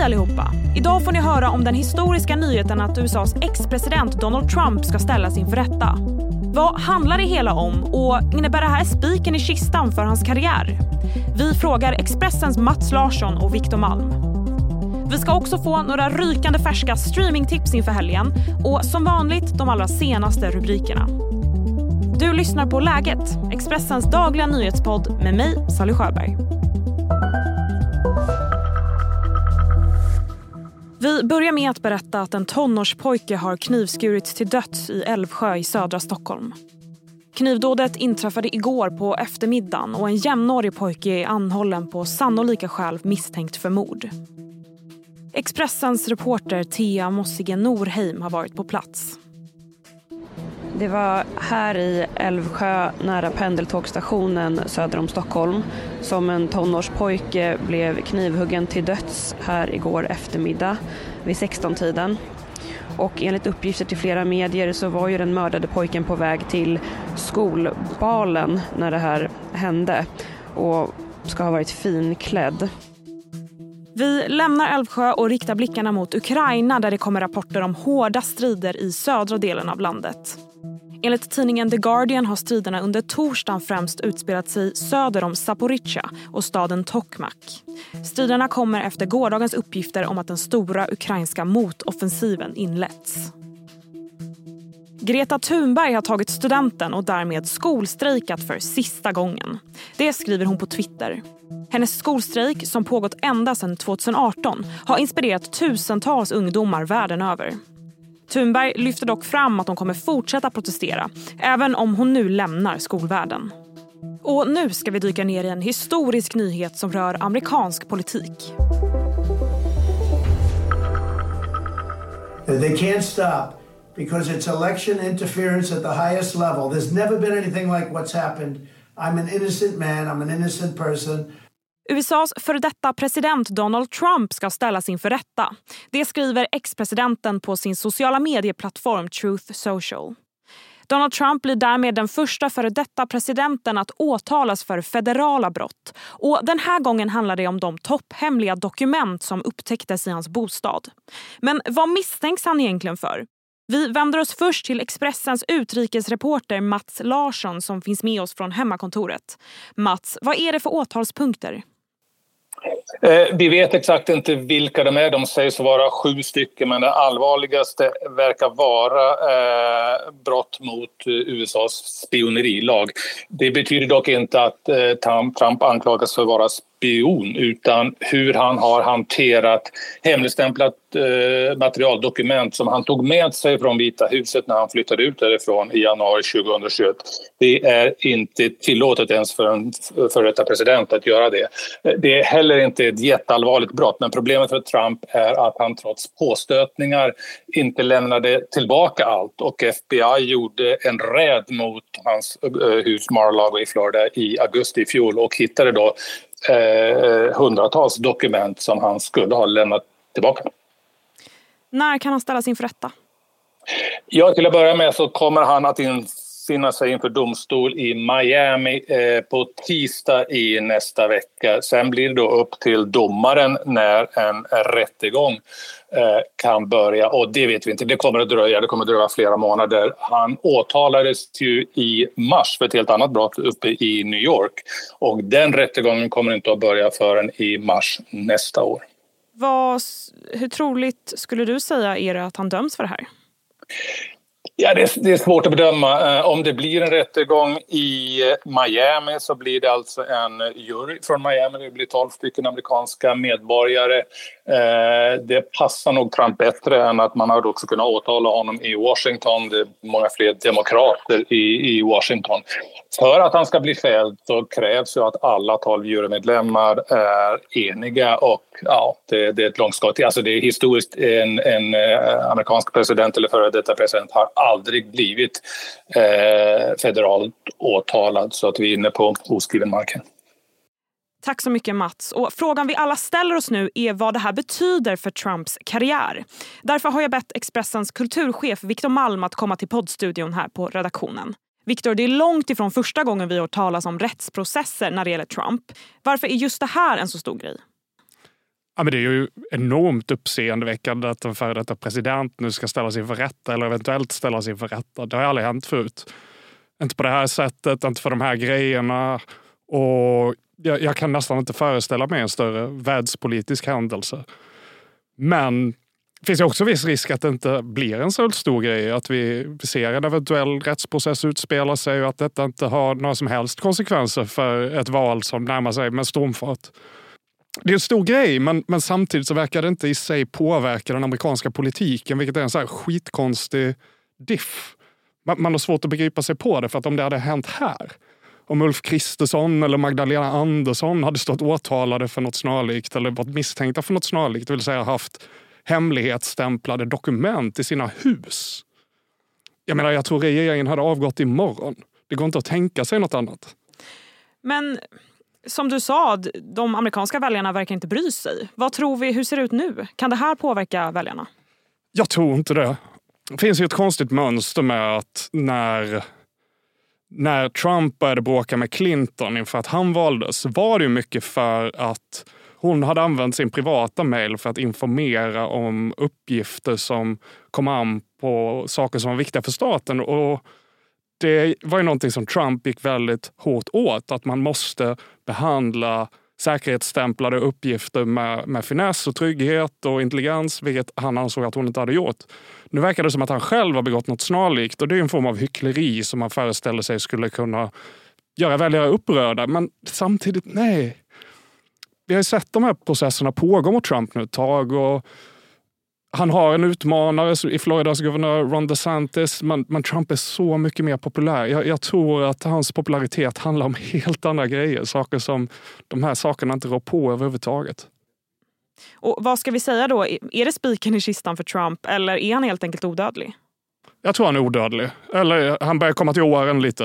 Hej allihopa! Idag får ni höra om den historiska nyheten att USAs ex-president Donald Trump ska ställas inför rätta. Vad handlar det hela om och innebär det här spiken i kistan för hans karriär? Vi frågar Expressens Mats Larsson och Viktor Malm. Vi ska också få några rykande färska streamingtips inför helgen och som vanligt de allra senaste rubrikerna. Du lyssnar på Läget, Expressens dagliga nyhetspodd med mig, Sally Sjöberg. Vi börjar med att berätta att en tonårspojke har knivskurits till döds i Älvsjö i södra Stockholm. Knivdådet inträffade igår på eftermiddagen och en jämnårig pojke är anhållen på sannolika skäl misstänkt för mord. Expressens reporter Thea Mossigen Norheim har varit på plats. Det var här i Älvsjö, nära pendeltågstationen söder om Stockholm, som en tonårspojke blev knivhuggen till döds här igår eftermiddag vid 16-tiden. Och enligt uppgifter till flera medier så var ju den mördade pojken på väg till skolbalen när det här hände och ska ha varit finklädd. Vi lämnar Älvsjö och riktar blickarna mot Ukraina där det kommer rapporter om hårda strider i södra delen av landet. Enligt tidningen The Guardian har striderna under torsdagen främst utspelat sig söder om Zaporizjzja och staden Tokmak. Striderna kommer efter gårdagens uppgifter om att den stora ukrainska motoffensiven inletts. Greta Thunberg har tagit studenten och därmed skolstrejkat för sista gången. Det skriver hon på Twitter. Hennes skolstrejk, som pågått ända sedan 2018 har inspirerat tusentals ungdomar världen över. Thunberg lyfter dock fram att hon kommer fortsätta protestera även om hon nu lämnar skolvärlden. Och nu ska vi dyka ner i en historisk nyhet som rör amerikansk politik. They can't stop because it's election interference at the highest level. There's never been anything like what's happened. I'm an innocent man, I'm an innocent person. USAs före detta president Donald Trump ska ställas inför rätta. Det skriver ex-presidenten på sin sociala medieplattform Truth Social. Donald Trump blir därmed den första före detta presidenten att åtalas för federala brott. Och Den här gången handlar det om de topphemliga dokument som upptäcktes i hans bostad. Men vad misstänks han egentligen för? Vi vänder oss först till Expressens utrikesreporter Mats Larsson som finns med oss från hemmakontoret. Mats, vad är det för åtalspunkter? Eh, vi vet exakt inte vilka de är. De sägs vara sju stycken men det allvarligaste verkar vara eh, brott mot eh, USAs spionerilag. Det betyder dock inte att eh, Trump anklagas för att vara spion utan hur han har hanterat hemligstämplat eh, materialdokument som han tog med sig från Vita huset när han flyttade ut därifrån i januari 2021. Det är inte tillåtet ens för en före detta president att göra det. Eh, det är heller inte ett jätteallvarligt brott men problemet för Trump är att han trots påstötningar inte lämnade tillbaka allt och FBI gjorde en räd mot hans eh, hus Mar-a-Lago i Florida i augusti i fjol och hittade då eh, hundratals dokument som han skulle ha lämnat tillbaka. När kan han ställas inför rätta? Ja, till att börja med så kommer han att infinna sig inför domstol i Miami eh, på tisdag i nästa vecka. Sen blir det då upp till domaren när en rättegång eh, kan börja och det vet vi inte. Det kommer att dröja. Det kommer att dröja flera månader. Han åtalades ju i mars för ett helt annat brott uppe i New York och den rättegången kommer inte att börja förrän i mars nästa år. Vad, hur troligt skulle du säga är det att han döms för det här? Ja, det är, det är, svårt att bedöma. Eh, om det blir en rättegång i eh, Miami så blir det alltså en jury från Miami. Det blir tolv stycken amerikanska medborgare. Eh, det passar nog Trump bättre än att man hade också kunnat åtala honom i Washington. Det är många fler demokrater i, i Washington. För att han ska bli fälld så krävs ju att alla tolv jurymedlemmar är eniga och ja, det, det är ett långskott. Alltså det är historiskt en, en amerikansk president eller före detta president har aldrig blivit eh, federalt åtalad så att vi är inne på oskriven marken. Tack så mycket Mats. Och frågan vi alla ställer oss nu är vad det här betyder för Trumps karriär. Därför har jag bett Expressens kulturchef Viktor Malm att komma till poddstudion här på redaktionen. Viktor, det är långt ifrån första gången vi har hört talas om rättsprocesser när det gäller Trump. Varför är just det här en så stor grej? Ja, men det är ju enormt uppseendeväckande att en före detta president nu ska ställas inför rätta eller eventuellt ställas inför rätta. Det har aldrig hänt förut. Inte på det här sättet, inte för de här grejerna. Och jag, jag kan nästan inte föreställa mig en större världspolitisk händelse. Men det finns också viss risk att det inte blir en så stor grej. Att vi ser en eventuell rättsprocess utspela sig och att detta inte har några som helst konsekvenser för ett val som närmar sig med stormfart. Det är en stor grej, men, men samtidigt så verkar det inte i sig påverka den amerikanska politiken, vilket är en så här skitkonstig diff. Man, man har svårt att begripa sig på det, för att om det hade hänt här, om Ulf Kristersson eller Magdalena Andersson hade stått åtalade för något snarlikt eller varit misstänkta för något snarlikt, det vill säga haft hemlighetsstämplade dokument i sina hus. Jag menar, jag tror regeringen hade avgått imorgon. Det går inte att tänka sig något annat. Men som du sa, de amerikanska väljarna verkar inte bry sig. Vad tror vi, hur ser det ut nu? Kan det här påverka väljarna? Jag tror inte det. Det finns ju ett konstigt mönster med att när, när Trump började bråka med Clinton inför att han valdes var det ju mycket för att hon hade använt sin privata mail för att informera om uppgifter som kom an på saker som var viktiga för staten. Och det var ju någonting som Trump gick väldigt hårt åt. Att man måste behandla säkerhetsstämplade uppgifter med, med finess och trygghet och intelligens, vilket han ansåg att hon inte hade gjort. Nu verkar det som att han själv har begått något snarlikt och det är en form av hyckleri som man föreställer sig skulle kunna göra väljare upprörda. Men samtidigt, nej vi har ju sett de här processerna pågå mot Trump nu ett tag. Och han har en utmanare i Floridas guvernör Ron DeSantis, men, men Trump är så mycket mer populär. Jag, jag, tror att hans popularitet handlar om helt andra grejer. Saker som de här sakerna inte rår på överhuvudtaget. Och vad ska vi säga då? Är det spiken i kistan för Trump eller är han helt enkelt odödlig? Jag tror han är odödlig. Eller han börjar komma till åren lite.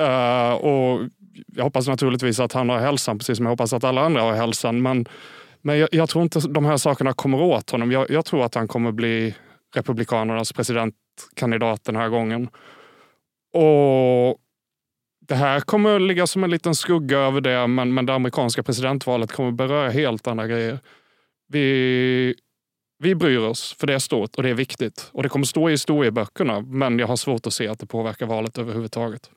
uh, och jag hoppas naturligtvis att han har hälsan precis som jag hoppas att alla andra har hälsan. Men, men jag, jag tror inte de här sakerna kommer åt honom. Jag, jag, tror att han kommer bli Republikanernas presidentkandidat den här gången. Och det här kommer ligga som en liten skugga över det, men, men det amerikanska presidentvalet kommer beröra helt andra grejer. Vi, vi bryr oss, för det är stort och det är viktigt. Och det kommer stå i historieböckerna, men jag har svårt att se att det påverkar valet överhuvudtaget.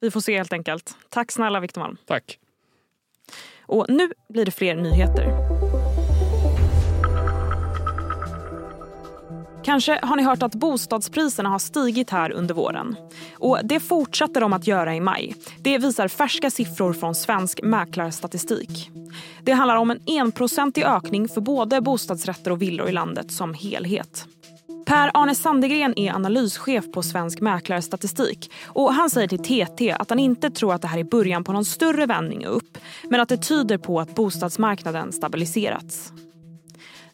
Vi får se helt enkelt. Tack snälla Victor Malm. Tack. Och nu blir det fler nyheter. Kanske har ni hört att bostadspriserna har stigit här under våren. Och det fortsatte de att göra i maj. Det visar färska siffror från Svensk Mäklarstatistik. Det handlar om en enprocentig ökning för både bostadsrätter och villor i landet som helhet. Per-Arne Sandegren är analyschef på Svensk Mäklarstatistik och han säger till TT att han inte tror att det här är början på någon större vändning upp men att det tyder på att bostadsmarknaden stabiliserats.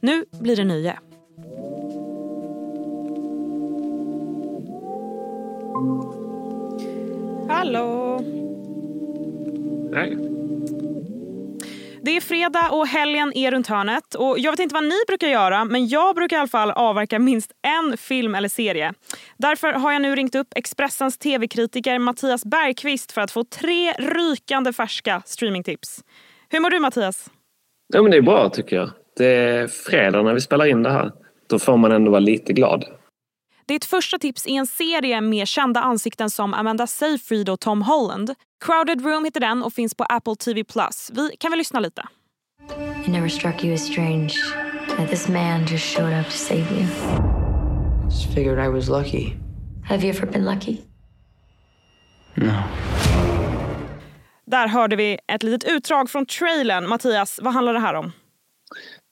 Nu blir det nye. Hallå! Hej. Det är fredag och helgen är runt hörnet. Och jag vet inte vad ni brukar göra, men jag brukar i alla fall avverka minst en film eller serie. Därför har jag nu ringt upp Expressens tv-kritiker Mattias Bergqvist för att få tre rykande färska streamingtips. Hur mår du Mattias? Ja, men det är bra tycker jag. Det är fredag när vi spelar in det här. Då får man ändå vara lite glad. Ditt första tips är en serie med kända ansikten som Amanda Seyfried och Tom Holland. Crowded Room heter den och finns på Apple TV+. Vi kan väl lyssna lite. It never struck you as strange that this man just showed up to save you. Just figured I was lucky. Have you ever been lucky? No. Där hörde vi ett litet utdrag från trailern. Mattias, vad handlar det här om?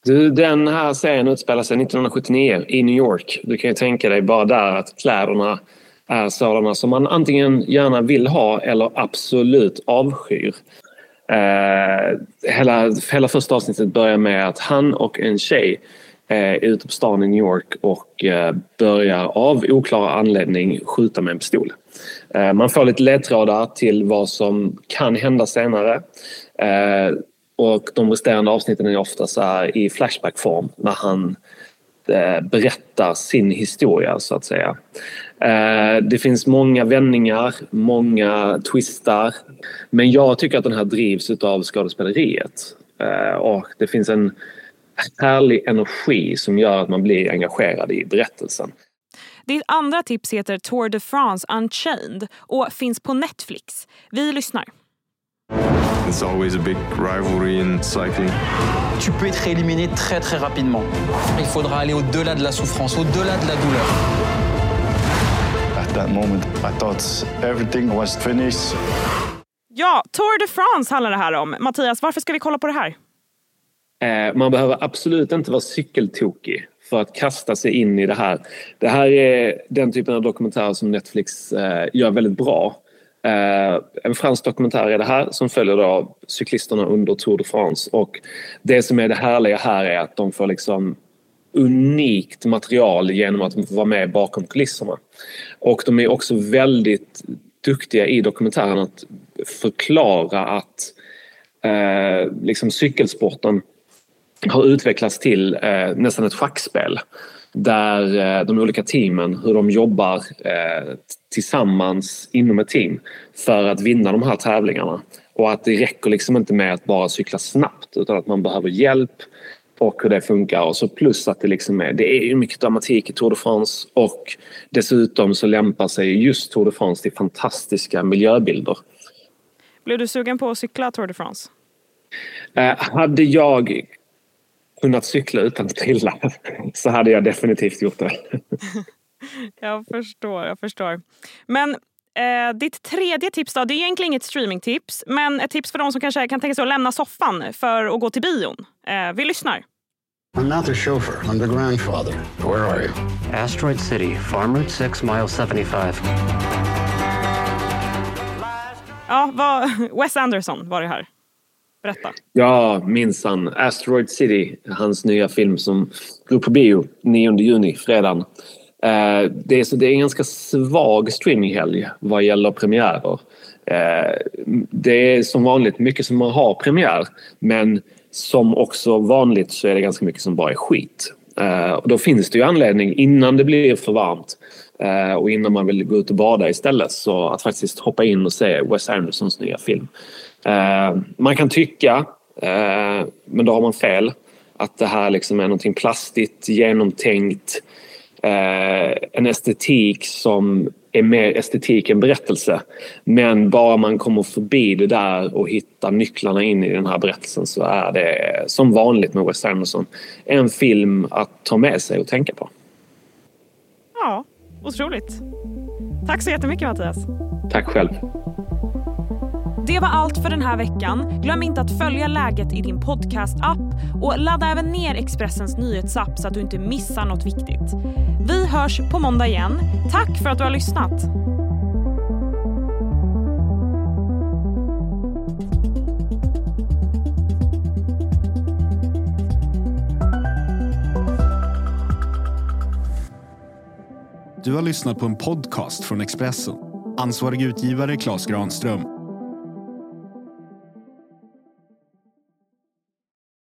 Du, den här serien utspelar sig 1979 i New York. Du kan ju tänka dig bara där att kläderna är sådana som man antingen gärna vill ha eller absolut avskyr. Eh, hela, hela första avsnittet börjar med att han och en tjej eh, är ute på stan i New York och eh, börjar av oklar anledning skjuta med en pistol. Eh, man får lite ledtrådar till vad som kan hända senare. Eh, och de resterande avsnitten är ofta så här i flashbackform när han eh, berättar sin historia så att säga. Eh, det finns många vändningar, många twistar. Men jag tycker att den här drivs av skådespeleriet. Eh, och det finns en härlig energi som gör att man blir engagerad i berättelsen. Ditt andra tips heter Tour de France Unchained och finns på Netflix. Vi lyssnar. It's always a big rivalry in cycling. Tu peux être éliminé très très rapidement. Il faudra aller au-delà de la souffrance, au-delà de la douleur. At that moment I thought everything was finished. Ja, Tour de France handlar det här om. Mattias, varför ska vi kolla på det här? Eh, man behöver absolut inte vara cykeltokig för att kasta sig in i det här. Det här är den typen av dokumentärer som Netflix eh, gör väldigt bra. Eh, en fransk dokumentär är det här som följer då cyklisterna under Tour de France och det som är det härliga här är att de får liksom unikt material genom att vara med bakom kulisserna. Och de är också väldigt duktiga i dokumentären att förklara att eh, liksom cykelsporten har utvecklats till eh, nästan ett schackspel där eh, de olika teamen, hur de jobbar eh, tillsammans inom ett team för att vinna de här tävlingarna. Och att det räcker liksom inte med att bara cykla snabbt utan att man behöver hjälp och hur det funkar. Och så plus att det liksom är, det är ju mycket dramatik i Tour de France och dessutom så lämpar sig just Tour de France till fantastiska miljöbilder. Blev du sugen på att cykla Tour de France? Eh, hade jag kunnat cykla utan att trilla så hade jag definitivt gjort det. jag förstår, jag förstår. Men eh, ditt tredje tips då, det är egentligen inget streamingtips men ett tips för de som kanske kan tänka sig att lämna soffan för att gå till bion. Eh, vi lyssnar. I'm not the chauffeur. I'm the grandfather. Where are you? Asteroid City, Farm Route 6, mile 75. Ja, vad, Wes Anderson var det här. Berätta. Ja, minsann. Asteroid City, hans nya film som går på bio 9 juni, fredagen. Eh, det är, så det är en ganska svag streaminghelg vad gäller premiärer. Eh, det är som vanligt mycket som har premiär men som också vanligt så är det ganska mycket som bara är skit. Eh, och då finns det ju anledning innan det blir för varmt eh, och innan man vill gå ut och bada istället så att faktiskt hoppa in och se Wes Andersons nya film. Eh, man kan tycka, eh, men då har man fel, att det här liksom är någonting plastigt, genomtänkt, eh, en estetik som är mer estetik än berättelse. Men bara man kommer förbi det där och hittar nycklarna in i den här berättelsen så är det som vanligt med Wes Anderson en film att ta med sig och tänka på. Ja, otroligt. Tack så jättemycket Mattias. Tack själv. Det var allt för den här veckan. Glöm inte att följa läget i din podcast-app och ladda även ner Expressens nyhetsapp så att du inte missar något viktigt. Vi hörs på måndag igen. Tack för att du har lyssnat. Du har lyssnat på en podcast från Expressen. Ansvarig utgivare Klas Granström